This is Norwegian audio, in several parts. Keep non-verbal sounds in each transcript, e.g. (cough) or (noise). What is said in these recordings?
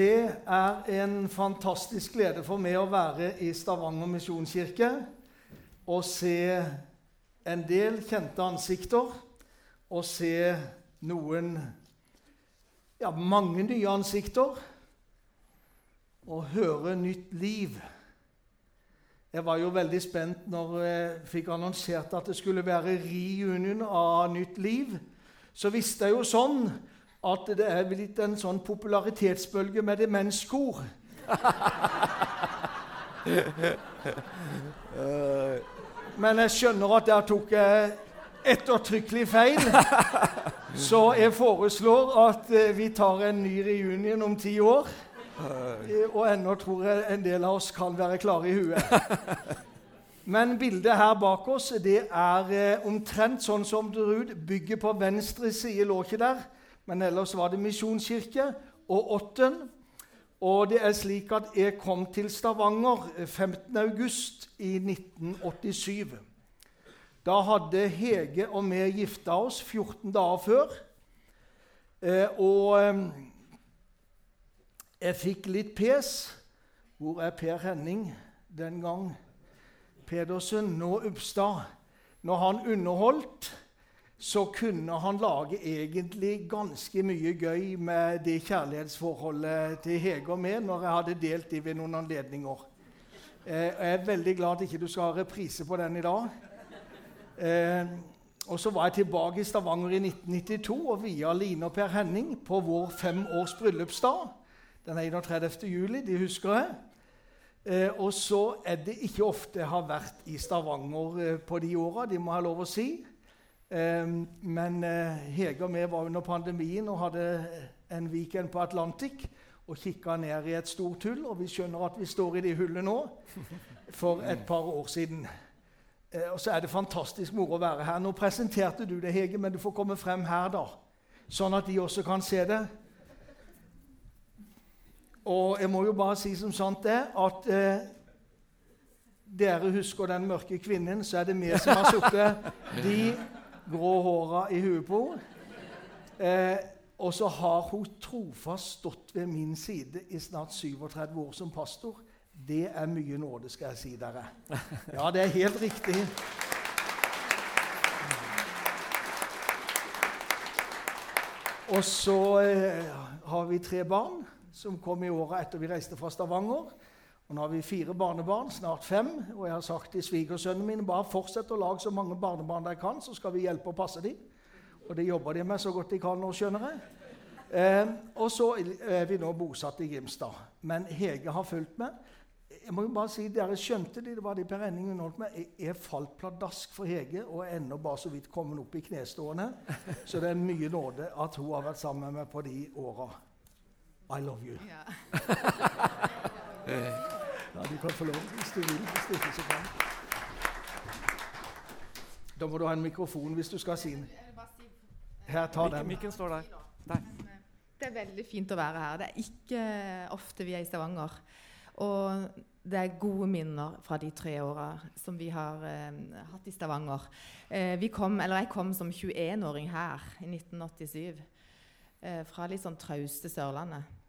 Det er en fantastisk glede for meg å være i Stavanger misjonskirke og se en del kjente ansikter og se noen ja, mange nye ansikter og høre nytt liv. Jeg var jo veldig spent når jeg fikk annonsert at det skulle være reunion av Nytt Liv. Så visste jeg jo sånn at det er blitt en sånn popularitetsbølge med demenskor. Men jeg skjønner at der tok jeg ettertrykkelig feil. Så jeg foreslår at eh, vi tar en ny reunion om ti år. Eh, og ennå tror jeg en del av oss kan være klare i huet. Men bildet her bak oss det er eh, omtrent sånn som det ut. Bygget på venstre side lå ikke der, men ellers var det misjonskirke og Åtten. Og det er slik at jeg kom til Stavanger 15.8 i 1987. Da hadde Hege og vi gifta oss 14 dager før. Eh, og eh, jeg fikk litt pes. Hvor er Per Henning den gang? Pedersen, nå Upstad. Når han underholdt, så kunne han lage egentlig ganske mye gøy med det kjærlighetsforholdet til Hege og meg når jeg hadde delt det ved noen anledninger. Eh, jeg er veldig glad at ikke du skal ha reprise på den i dag. Eh, og Så var jeg tilbake i Stavanger i 1992 og via Line og Per Henning på vår femårs bryllupsdag. Den 31. juli. De husker jeg. Eh, og så er det ikke ofte jeg har vært i Stavanger eh, på de åra, de må ha lov å si. Eh, men eh, Hege og vi var under pandemien og hadde en weekend på Atlantic og kikka ned i et stort hull, og vi skjønner at vi står i det hullet nå for et par år siden. Eh, og så er det fantastisk moro å være her. Nå presenterte du det, Hege, men du får komme frem her, da. Sånn at de også kan se det. Og jeg må jo bare si som sant det, at eh, dere husker den mørke kvinnen, så er det vi som har sittet de grå håra i huet på henne. Eh, og så har hun trofast stått ved min side i snart 37 år som pastor. Det er mye nåde, skal jeg si dere. Ja, det er helt riktig. Og så eh, har vi tre barn som kom i åra etter vi reiste fra Stavanger. Og nå har vi fire barnebarn, snart fem. Og jeg har sagt til svigersønnene mine bare fortsett å lage så mange barnebarn dere kan, så skal vi hjelpe å passe dem. Og det jobber de med så godt de kan nå, skjønner jeg. Eh, og så er vi nå bosatt i Grimstad. Men Hege har fulgt med. Jeg må jo bare si, Dere skjønte det, det var det Per Enning underholdt med. Jeg, jeg falt pladask for Hege og er ennå bare så vidt kommet opp i knestående. Så det er mye nåde at hun har vært sammen med meg på de åra. I love you. Ja. (laughs) Kan få lov hvis du vil. Hvis du ikke så kan. Da må du ha en mikrofon hvis du skal si den. Her, ta den. mikken står der. Der. Det er veldig fint å være her. Det er ikke ofte vi er i Stavanger. Og det er gode minner fra de tre åra som vi har eh, hatt i Stavanger. Eh, vi kom, eller jeg kom som 21-åring her i 1987. Eh, fra litt sånn trauste Sørlandet.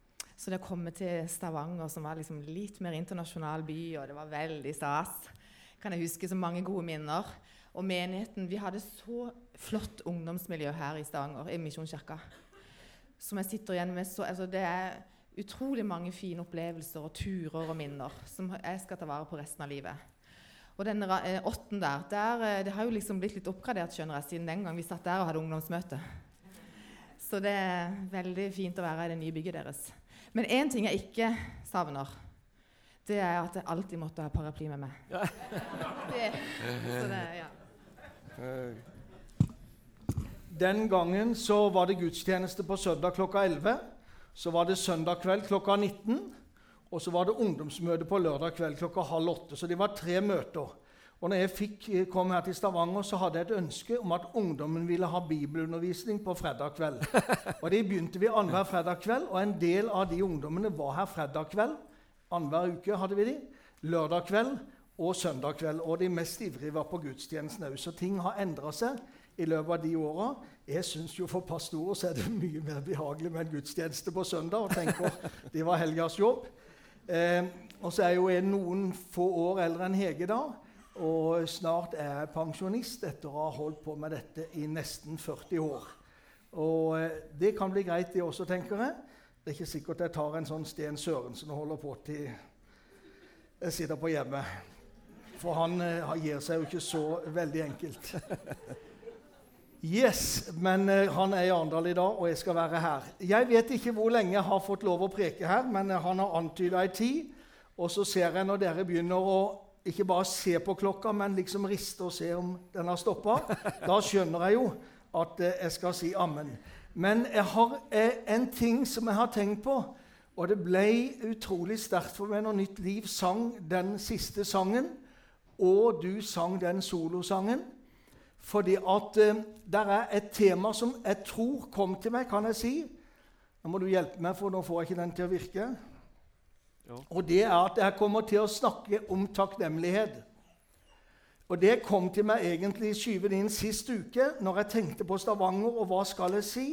Så det å komme til Stavanger, som var liksom litt mer internasjonal by, og det var veldig stas, kan jeg huske så mange gode minner. Og menigheten Vi hadde så flott ungdomsmiljø her i Stavanger, i Misjonskirka. Som jeg sitter igjen med så, altså Det er utrolig mange fine opplevelser og turer og minner som jeg skal ta vare på resten av livet. Og den eh, åtten der, der eh, det har jo liksom blitt litt oppgradert skjønner jeg, siden den gang vi satt der og hadde ungdomsmøte. Så det er veldig fint å være i det nye bygget deres. Men én ting jeg ikke savner, det er at jeg alltid måtte ha paraply med meg. Det, så det, ja. Den gangen så var det gudstjeneste på søndag klokka 11. Så var det søndag kveld klokka 19. Og så var det ungdomsmøte på lørdag kveld klokka halv åtte. Så det var tre møter. Og når jeg fikk, eh, kom her til Stavanger, så hadde jeg et ønske om at ungdommen ville ha bibelundervisning på fredag kveld. Og det begynte vi annenhver fredag kveld, og en del av de ungdommene var her fredag kveld. Annenhver uke hadde vi de. Lørdag kveld og søndag kveld. Og de mest ivrige var på gudstjenesten òg. Så ting har endra seg i løpet av de åra. Jeg syns jo for pastorer så er det mye mer behagelig med en gudstjeneste på søndag. og tenker Det var helgas jobb. Eh, og så er jo jeg noen få år eldre enn Hege da. Og snart er jeg pensjonist etter å ha holdt på med dette i nesten 40 år. Og eh, det kan bli greit, det også, tenker jeg. Det er ikke sikkert jeg tar en sånn Sten Sørensen og holder på til jeg sitter på hjemmet. For han han gir seg jo ikke så veldig enkelt. (laughs) Yes, men uh, han er i Arendal i dag, og jeg skal være her. Jeg vet ikke hvor lenge jeg har fått lov å preke her, men han har antyda ei tid. Og så ser jeg når dere begynner å ikke bare se på klokka, men liksom riste og se om den har stoppa. Da skjønner jeg jo at jeg skal si ammen. Men jeg har en ting som jeg har tenkt på, og det ble utrolig sterkt for meg når Nytt Liv sang den siste sangen, og du sang den solosangen. Fordi at eh, det er et tema som jeg tror kom til meg, kan jeg si. Nå må du hjelpe meg, for nå får jeg ikke den til å virke. Og det er at jeg kommer til å snakke om takknemlighet. Og det kom til meg egentlig skyvet inn sist uke når jeg tenkte på Stavanger og hva skal jeg si.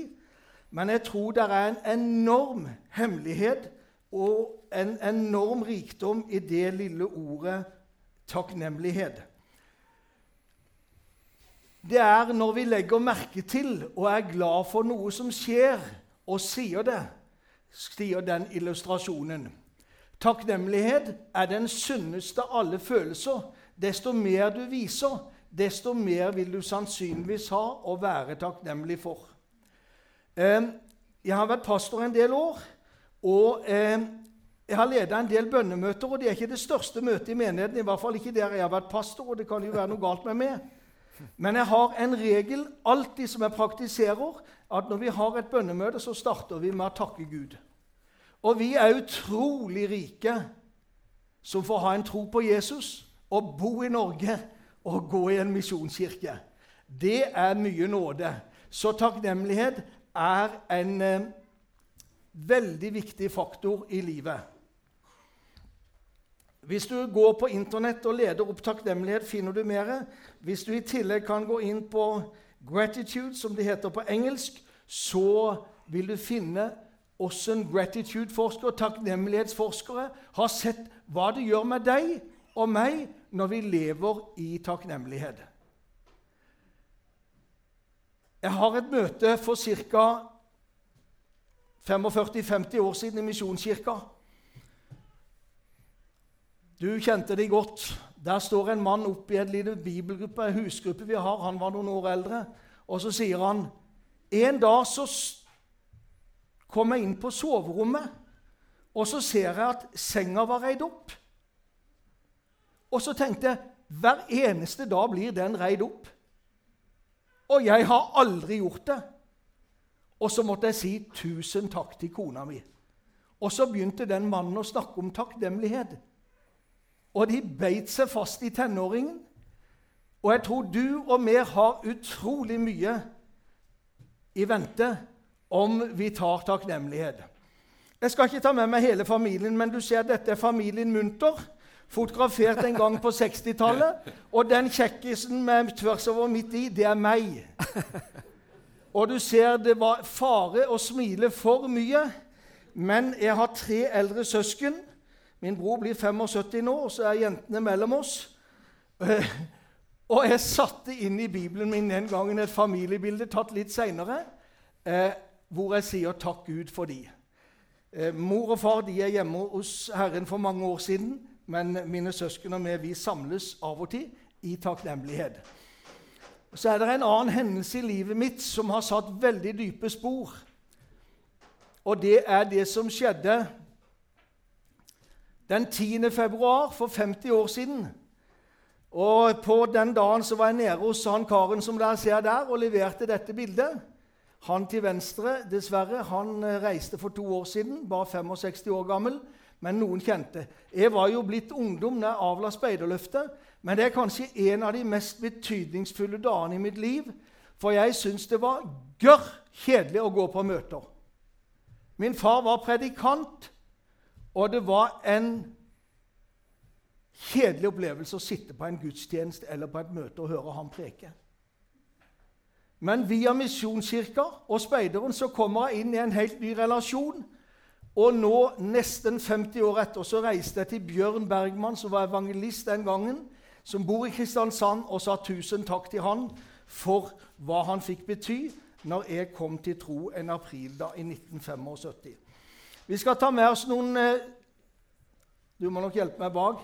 Men jeg tror det er en enorm hemmelighet og en enorm rikdom i det lille ordet takknemlighet. Det er når vi legger merke til og er glad for noe som skjer, og sier det, sier den illustrasjonen. Takknemlighet er den sunneste av alle følelser. Desto mer du viser, desto mer vil du sannsynligvis ha å være takknemlig for. Jeg har vært pastor en del år, og jeg har ledet en del bønnemøter. og Det er ikke det største møtet i menigheten, i hvert fall ikke der jeg har vært pastor. og det kan jo være noe galt med meg. Men jeg har en regel alltid som jeg praktiserer, at når vi har et bønnemøte, så starter vi med å takke Gud. Og vi er utrolig rike som får ha en tro på Jesus og bo i Norge og gå i en misjonskirke. Det er mye nåde. Så takknemlighet er en eh, veldig viktig faktor i livet. Hvis du går på Internett og leder opp takknemlighet, finner du mer. Hvis du i tillegg kan gå inn på gratitude, som det heter på engelsk, så vil du finne hvordan gratitude-forskere, takknemlighetsforskere, har sett hva det gjør med deg og meg når vi lever i takknemlighet. Jeg har et møte for ca. 45-50 år siden i Misjonskirka. Du kjente de godt. Der står en mann oppe i en liten bibelgruppe, en husgruppe vi har. Han var noen år eldre. Og så sier han En dag så kom jeg inn på soverommet, og så ser jeg at senga var reid opp. Og så tenkte jeg hver eneste dag blir den reid opp. Og jeg har aldri gjort det. Og så måtte jeg si tusen takk til kona mi. Og så begynte den mannen å snakke om takknemlighet. Og de beit seg fast i tenåringen. Og jeg tror du og vi har utrolig mye i vente om vi tar takknemlighet. Jeg skal ikke ta med meg hele familien, men du ser dette er familien Munter fotografert en gang på 60-tallet. Og den kjekkisen med tvers over midt i, det er meg. Og du ser det var fare å smile for mye. Men jeg har tre eldre søsken. Min bror blir 75 nå, og så er jentene mellom oss. Og jeg satte inn i Bibelen min den gangen et familiebilde tatt litt seinere, eh, hvor jeg sier 'takk Gud for de'. Eh, mor og far de er hjemme hos Herren for mange år siden men mine søsken og meg vi samles av og til i takknemlighet. Så er det en annen hendelse i livet mitt som har satt veldig dype spor. Og det er det som skjedde den 10. februar for 50 år siden. Og På den dagen så var jeg nede hos han karen som dere ser der, og leverte dette bildet. Han til venstre, dessverre, han reiste for to år siden, bare 65 år gammel men noen kjente. Jeg var jo blitt ungdom da jeg avla speiderløftet, men det er kanskje en av de mest betydningsfulle dagene i mitt liv, for jeg syns det var gørr kjedelig å gå på møter. Min far var predikant, og det var en kjedelig opplevelse å sitte på en gudstjeneste eller på et møte og høre ham preke. Men via Misjonskirka og speideren så kommer jeg inn i en helt ny relasjon. Og nå, nesten 50 år etter, så reiste jeg til Bjørn Bergman, som var evangelist den gangen, som bor i Kristiansand, og sa tusen takk til han for hva han fikk bety når jeg kom til tro en aprildag i 1975. Vi skal ta med oss noen eh, Du må nok hjelpe meg bak.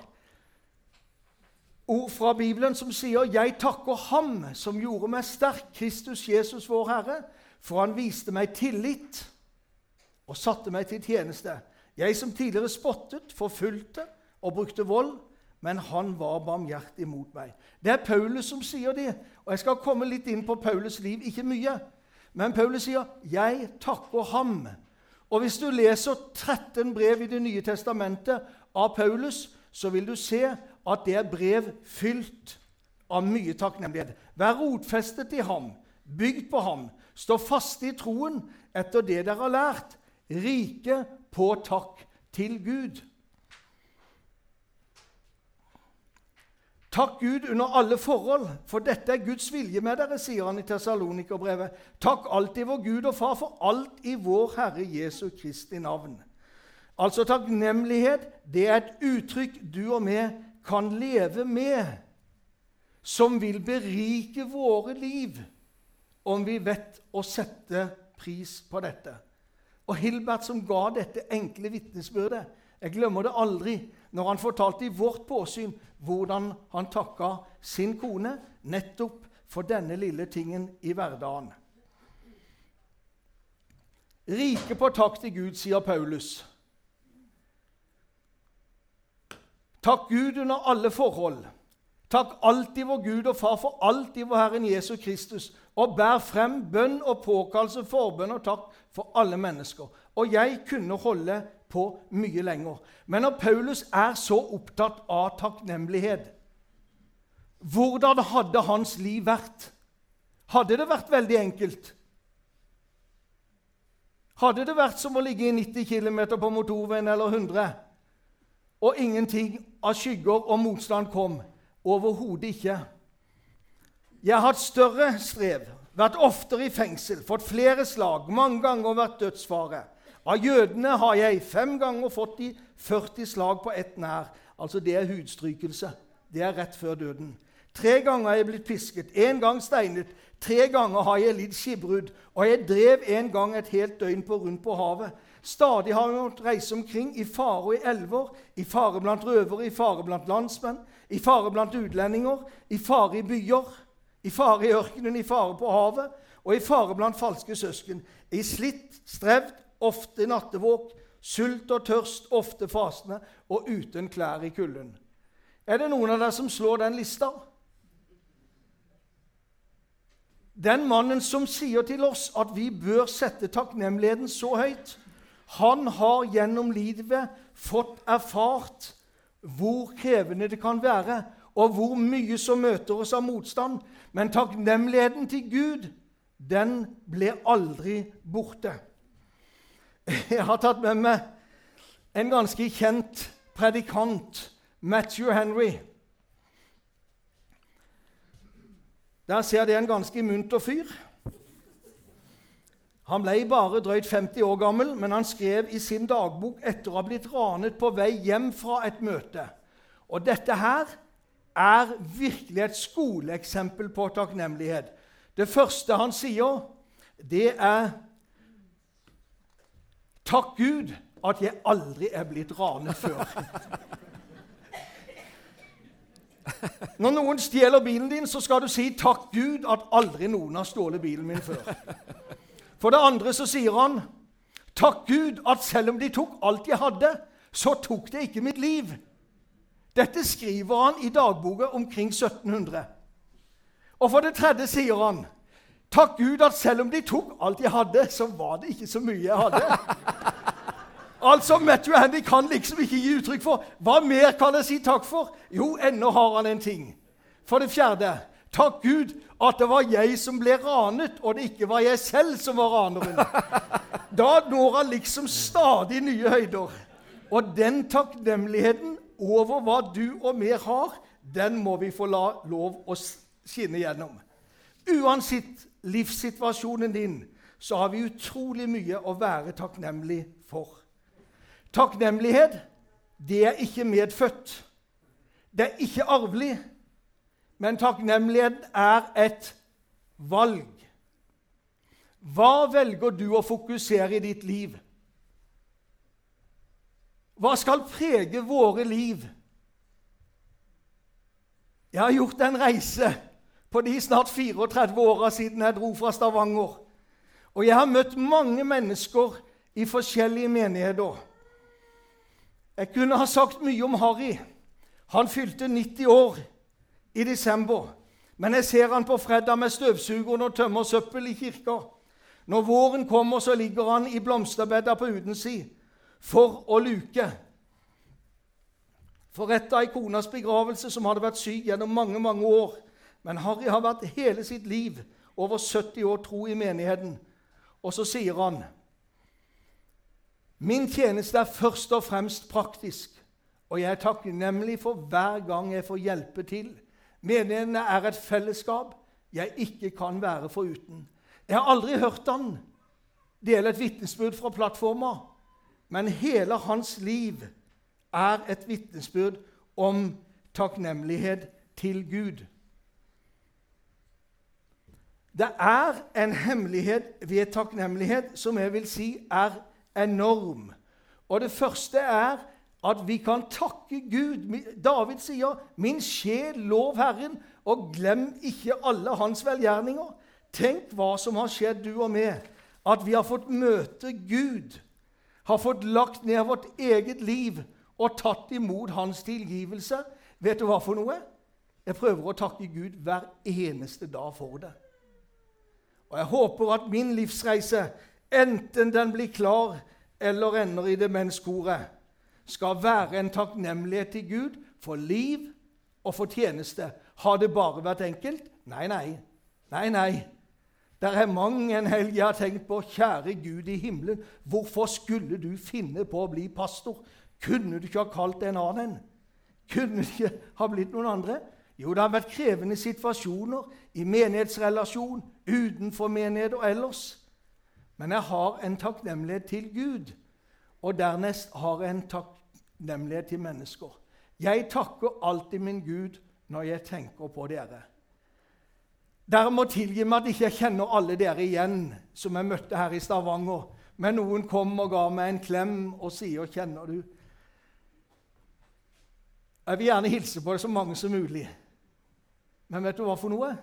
Ord fra Bibelen som sier 'Jeg takker Ham som gjorde meg sterk, Kristus Jesus vår Herre', for Han viste meg tillit og satte meg til tjeneste. Jeg som tidligere spottet, forfulgte og brukte vold, men han var barmhjertig mot meg. Det er Paulus som sier det, og jeg skal komme litt inn på Paulus liv. Ikke mye, men Paulus sier 'Jeg takker ham'. Og Hvis du leser 13 brev i Det nye testamentet av Paulus, så vil du se at det er brev fylt av mye takknemlighet. Vær rotfestet i ham, bygd på ham, stå faste i troen etter det dere har lært, rike på takk til Gud. Takk Gud under alle forhold, for dette er Guds vilje med dere, sier han i Tessalonikerbrevet. Takk alltid vår Gud og Far for alt i vår Herre Jesu Kristi navn. Altså takknemlighet, det er et uttrykk du og vi kan leve med, som vil berike våre liv, om vi vet å sette pris på dette. Og Hilbert som ga dette enkle vitnesbyrdet, jeg glemmer det aldri når han fortalte i vårt påsyn hvordan han takka sin kone nettopp for denne lille tingen i hverdagen. Rike på takk til Gud, sier Paulus. Takk Gud under alle forhold. Takk alltid vår Gud og Far for alt i vår Herren Jesus Kristus, og bær frem bønn og påkallelse, forbønn og takk for alle mennesker. Og jeg kunne holde på mye lenger. Men når Paulus er så opptatt av takknemlighet, hvordan hadde hans liv vært? Hadde det vært veldig enkelt? Hadde det vært som å ligge i 90 km på motorveien eller 100, og ingenting av skygger og motstand kom? Overhodet ikke. Jeg har hatt større strev, vært oftere i fengsel, fått flere slag, mange ganger vært dødsfare. Av jødene har jeg fem ganger fått de 40 slag på ett nær. Altså Det er hudstrykelse. Det er rett før døden. Tre ganger har jeg blitt pisket, én gang steinet. Tre ganger har jeg lidd skipbrudd, og jeg drev en gang et helt døgn på rundt på havet. Stadig har han måttet reise omkring i fare og i elver, i fare blant røvere, i fare blant landsmenn, i fare blant utlendinger, i fare i byer, i fare i ørkenen, i fare på havet og i fare blant falske søsken. I slitt, strevd ofte nattevåk, sult og tørst, ofte fasende og uten klær i kulden. Er det noen av dere som slår den lista? Den mannen som sier til oss at vi bør sette takknemligheten så høyt, han har gjennom livet fått erfart hvor krevende det kan være, og hvor mye som møter oss av motstand. Men takknemligheten til Gud, den ble aldri borte. Jeg har tatt med meg en ganske kjent predikant, Matthew Henry. Der ser det en ganske munter fyr. Han ble bare drøyt 50 år gammel, men han skrev i sin dagbok etter å ha blitt ranet på vei hjem fra et møte. Og dette her er virkelig et skoleeksempel på takknemlighet. Det første han sier, det er Takk Gud at jeg aldri er blitt ranet før. (laughs) Når noen stjeler bilen din, så skal du si 'takk Gud at aldri noen har stjålet bilen min før'. For det andre så sier han 'takk Gud at selv om de tok alt jeg hadde, så tok det ikke mitt liv'. Dette skriver han i dagboka omkring 1700. Og for det tredje sier han Takk Gud at selv om de tok alt jeg hadde, så var det ikke så mye jeg hadde. (laughs) Altså, Matthew Handy kan liksom ikke gi uttrykk for Hva mer kan jeg si takk for? Jo, ennå har han en ting. For det fjerde Takk Gud at det var jeg som ble ranet, og det ikke var jeg selv som var raneren. (laughs) Da når han liksom stadig nye høyder. Og den takknemligheten over hva du og vi har, den må vi få la lov å skinne gjennom. Uansett livssituasjonen din, så har vi utrolig mye å være takknemlig for. Takknemlighet, det er ikke medfødt. Det er ikke arvelig. Men takknemlighet er et valg. Hva velger du å fokusere i ditt liv? Hva skal prege våre liv? Jeg har gjort en reise på de snart 34 åra siden jeg dro fra Stavanger. Og jeg har møtt mange mennesker i forskjellige menigheter. Jeg kunne ha sagt mye om Harry. Han fylte 90 år i desember. Men jeg ser han på fredag med støvsugeren og tømmer søppel i kirka. Når våren kommer, så ligger han i blomsterbedda på utensi for å luke. Forretta ei konas begravelse som hadde vært syk gjennom mange mange år. Men Harry har vært hele sitt liv, over 70 år, tro i menigheten. Og så sier han Min tjeneste er først og fremst praktisk, og jeg er takknemlig for hver gang jeg får hjelpe til. Menighetene er et fellesskap jeg ikke kan være foruten. Jeg har aldri hørt han dele et vitnesbyrd fra plattforma, men hele hans liv er et vitnesbyrd om takknemlighet til Gud. Det er en hemmelighet ved takknemlighet som jeg vil si er enorm. Og Det første er at vi kan takke Gud. David sier, 'Min sjel, lov Herren, og glem ikke alle hans velgjerninger'. Tenk hva som har skjedd, du og meg. At vi har fått møte Gud, har fått lagt ned vårt eget liv og tatt imot hans tilgivelse. Vet du hva for noe? Jeg prøver å takke Gud hver eneste dag for det. Og jeg håper at min livsreise, enten den blir klar eller ender i demenskoret, skal være en takknemlighet til Gud for liv og for tjeneste. Har det bare vært enkelt? Nei, nei. Nei, nei. Det er mang en helg jeg har tenkt på. Kjære Gud i himmelen, hvorfor skulle du finne på å bli pastor? Kunne du ikke ha kalt en annen? Kunne du ikke ha blitt noen andre? Jo, det har vært krevende situasjoner i menighetsrelasjon, utenfor menighet og ellers. Men jeg har en takknemlighet til Gud, og dernest har jeg en takknemlighet til mennesker. Jeg takker alltid min Gud når jeg tenker på dere. Dere må tilgi meg at jeg ikke kjenner alle dere igjen som jeg møtte her i Stavanger. Men noen kom og ga meg en klem og sier 'Kjenner du?' Jeg vil gjerne hilse på det så mange som mulig. Men vet du hva for noe?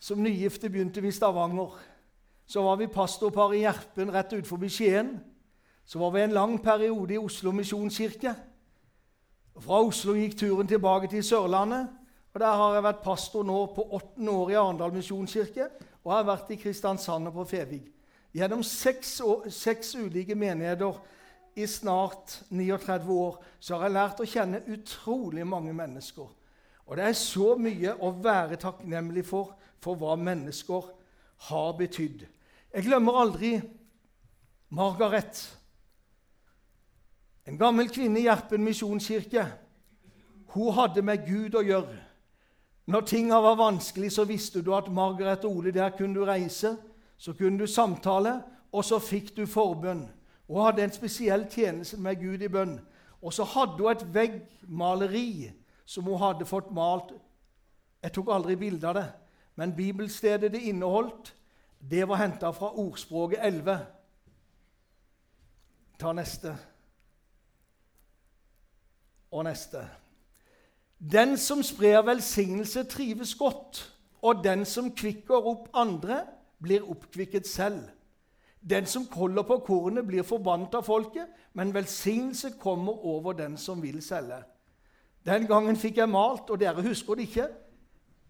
Som nygifte begynte vi i Stavanger. Så var vi pastorpar i Gjerpen rett utenfor Skien. Så var vi en lang periode i Oslo misjonskirke. Fra Oslo gikk turen tilbake til Sørlandet. og Der har jeg vært pastor nå på åttende år i Arendal misjonskirke. Og har vært i Kristiansand og på Fevig. Gjennom seks, år, seks ulike menigheter i snart 39 år så har jeg lært å kjenne utrolig mange mennesker. Og det er så mye å være takknemlig for, for hva mennesker har betydd. Jeg glemmer aldri Margaret, en gammel kvinne i Gjerpen misjonskirke. Hun hadde med Gud å gjøre. Når tinga var vanskelig, så visste du at Margaret og Ole der kunne du reise. Så kunne du samtale, og så fikk du forbønn. Hun hadde en spesiell tjeneste med Gud i bønn. Og så hadde hun et veggmaleri som hun hadde fått malt. Jeg tok aldri bilde av det, men bibelstedet det inneholdt, det var henta fra ordspråket 11. Ta neste. Og neste. Den som sprer velsignelse, trives godt, og den som kvikker opp andre, blir oppkvikket selv. Den som holder på kornet, blir forbannet av folket, men velsignelse kommer over den som vil selge. Den gangen fikk jeg malt, og dere husker det ikke,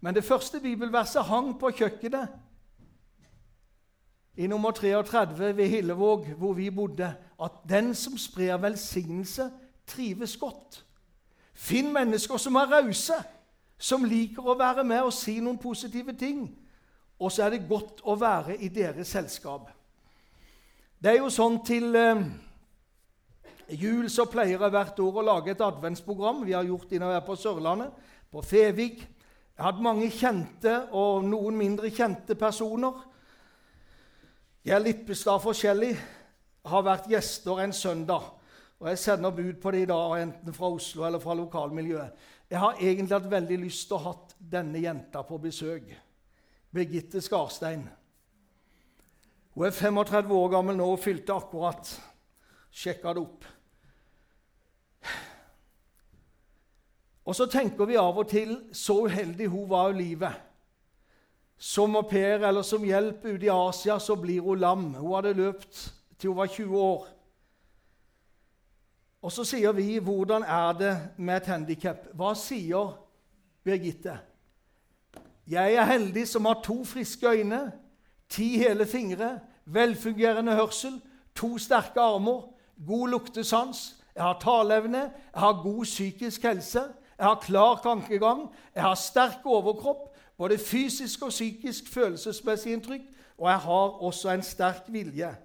men det første bibelverset hang på kjøkkenet i nummer 33 ved Hillevåg, hvor vi bodde, at den som sprer velsignelse, trives godt. Finn mennesker som er rause, som liker å være med og si noen positive ting. Og så er det godt å være i deres selskap. Det er jo sånn til eh, jul så pleier jeg hvert år å lage et adventsprogram. Vi har gjort det når jeg er på Sørlandet, på Fevik, Jeg har hatt mange kjente og noen mindre kjente personer. Geir Lippestad forskjellig har vært gjester en søndag. Og Jeg sender bud på det i dag, enten fra Oslo eller fra lokalmiljøet. Jeg har egentlig hatt veldig lyst til å ha denne jenta på besøk. Birgitte Skarstein. Hun er 35 år gammel nå og fylte akkurat. Sjekka det opp. Og så tenker vi av og til så uheldig hun var i livet. Som au pair eller som hjelp ute i Asia så blir hun lam. Hun hadde løpt til hun var 20 år. Og så sier vi 'Hvordan er det med et handikap?' Hva sier Birgitte? Jeg er heldig som har to friske øyne, ti hele fingre, velfungerende hørsel, to sterke armer, god luktesans, jeg har taleevne, jeg har god psykisk helse, jeg har klar tankegang, jeg har sterk overkropp, både fysisk og psykisk følelsesmessig inntrykk, og jeg har også en sterk vilje.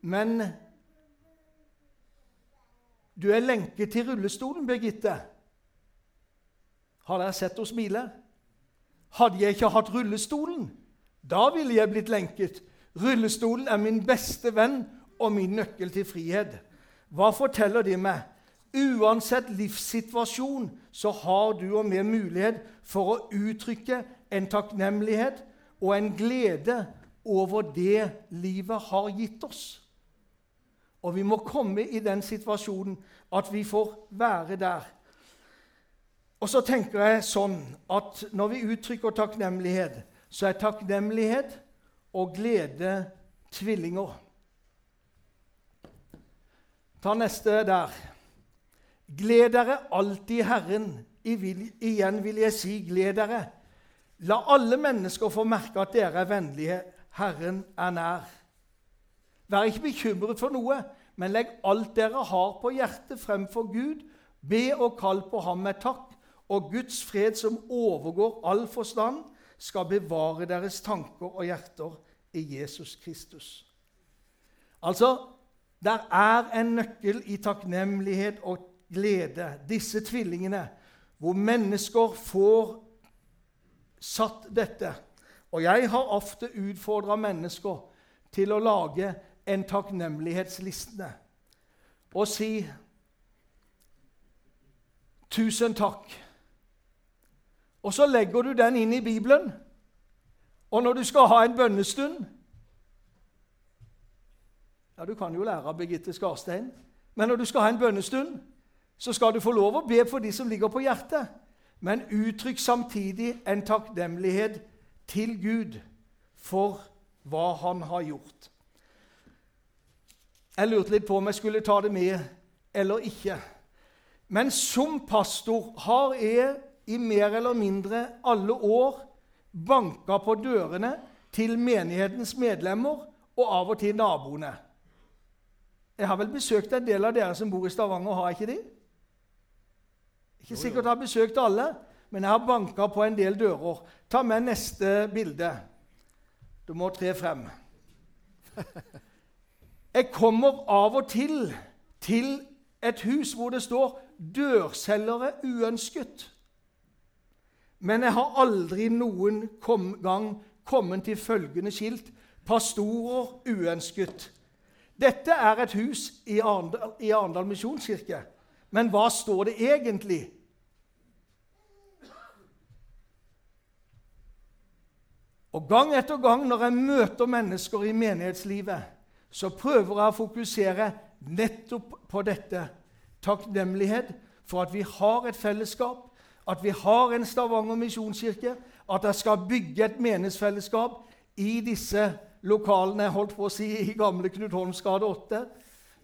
Men du er lenket til rullestolen, Birgitte. Har dere sett henne smile? Hadde jeg ikke hatt rullestolen, da ville jeg blitt lenket. Rullestolen er min beste venn og min nøkkel til frihet. Hva forteller de meg? Uansett livssituasjon så har du og vi mulighet for å uttrykke en takknemlighet og en glede over det livet har gitt oss. Og vi må komme i den situasjonen at vi får være der. Og så tenker jeg sånn at når vi uttrykker takknemlighet, så er takknemlighet og glede tvillinger. Ta neste der. Gled dere alltid i Herren. igjen vil jeg si, gled dere. La alle mennesker få merke at dere er vennlige. Herren er nær. Vær ikke bekymret for noe, men legg alt dere har på hjertet, fremfor Gud. Be og kall på ham med takk, og Guds fred, som overgår all forstand, skal bevare deres tanker og hjerter i Jesus Kristus. Altså, der er en nøkkel i takknemlighet og glede, disse tvillingene, hvor mennesker får satt dette. Og jeg har ofte utfordra mennesker til å lage en takknemlighetsliste og si 'Tusen takk'. Og så legger du den inn i Bibelen. Og når du skal ha en bønnestund Ja, du kan jo lære av Birgitte Skarstein. Men når du skal ha en bønnestund, så skal du få lov å be for de som ligger på hjertet. Men uttrykk samtidig en takknemlighet til Gud for hva han har gjort. Jeg lurte litt på om jeg skulle ta det med eller ikke. Men som pastor har jeg i mer eller mindre alle år banka på dørene til menighetens medlemmer og av og til naboene. Jeg har vel besøkt en del av dere som bor i Stavanger, har jeg ikke de? Ikke sikkert jeg har besøkt alle, men jeg har banka på en del dører. Ta med neste bilde. Du må tre frem. (laughs) Jeg kommer av og til til et hus hvor det står 'dørselgere uønsket'. Men jeg har aldri noen kom gang kommet til følgende skilt 'Pastorer uønsket'. Dette er et hus i Arendal, i Arendal misjonskirke. Men hva står det egentlig? Og Gang etter gang når jeg møter mennesker i menighetslivet, så prøver jeg å fokusere nettopp på dette. Takknemlighet for at vi har et fellesskap, at vi har en Stavanger misjonskirke, at jeg skal bygge et menighetsfellesskap i disse lokalene jeg holdt på å si, i gamle Knut Holms gate 8,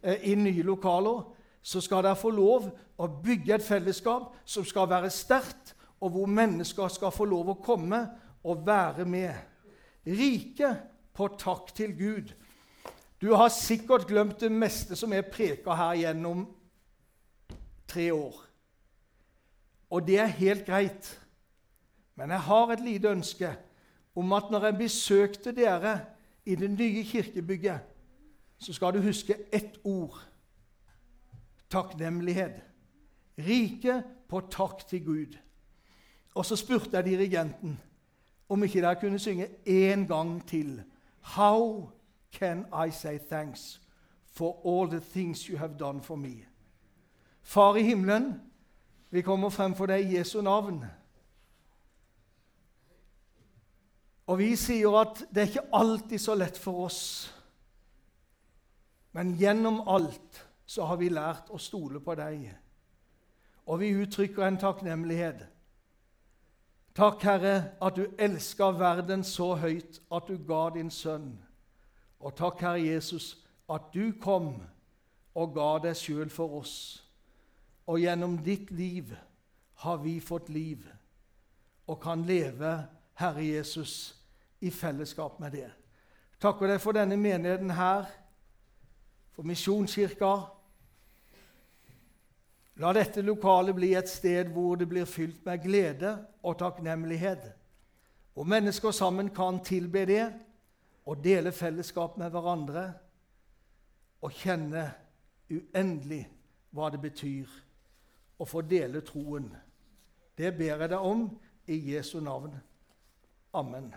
eh, i nye lokaler, så skal dere få lov å bygge et fellesskap som skal være sterkt, og hvor mennesker skal få lov å komme og være med. Rike på takk til Gud. Du har sikkert glemt det meste som er preka her gjennom tre år. Og det er helt greit. Men jeg har et lite ønske om at når jeg besøkte dere i det nye kirkebygget, så skal du huske ett ord takknemlighet. Rike på takk til Gud. Og så spurte jeg dirigenten om ikke dere kunne synge én gang til. How can I say thanks for all the things you have done for me? Far i himmelen, vi kommer frem for deg i Jesu navn. Og vi sier at det er ikke alltid så lett for oss. Men gjennom alt så har vi lært å stole på deg. Og vi uttrykker en takknemlighet. Takk, Herre, at du elska verden så høyt at du ga din sønn. Og takk, Herre Jesus, at du kom og ga deg sjøl for oss. Og gjennom ditt liv har vi fått liv og kan leve, Herre Jesus, i fellesskap med det. Takker deg for denne menigheten her, for Misjonskirka. La dette lokalet bli et sted hvor det blir fylt med glede og takknemlighet, hvor mennesker sammen kan tilbe det og dele fellesskap med hverandre og kjenne uendelig hva det betyr å få dele troen. Det ber jeg deg om i Jesu navn. Amen.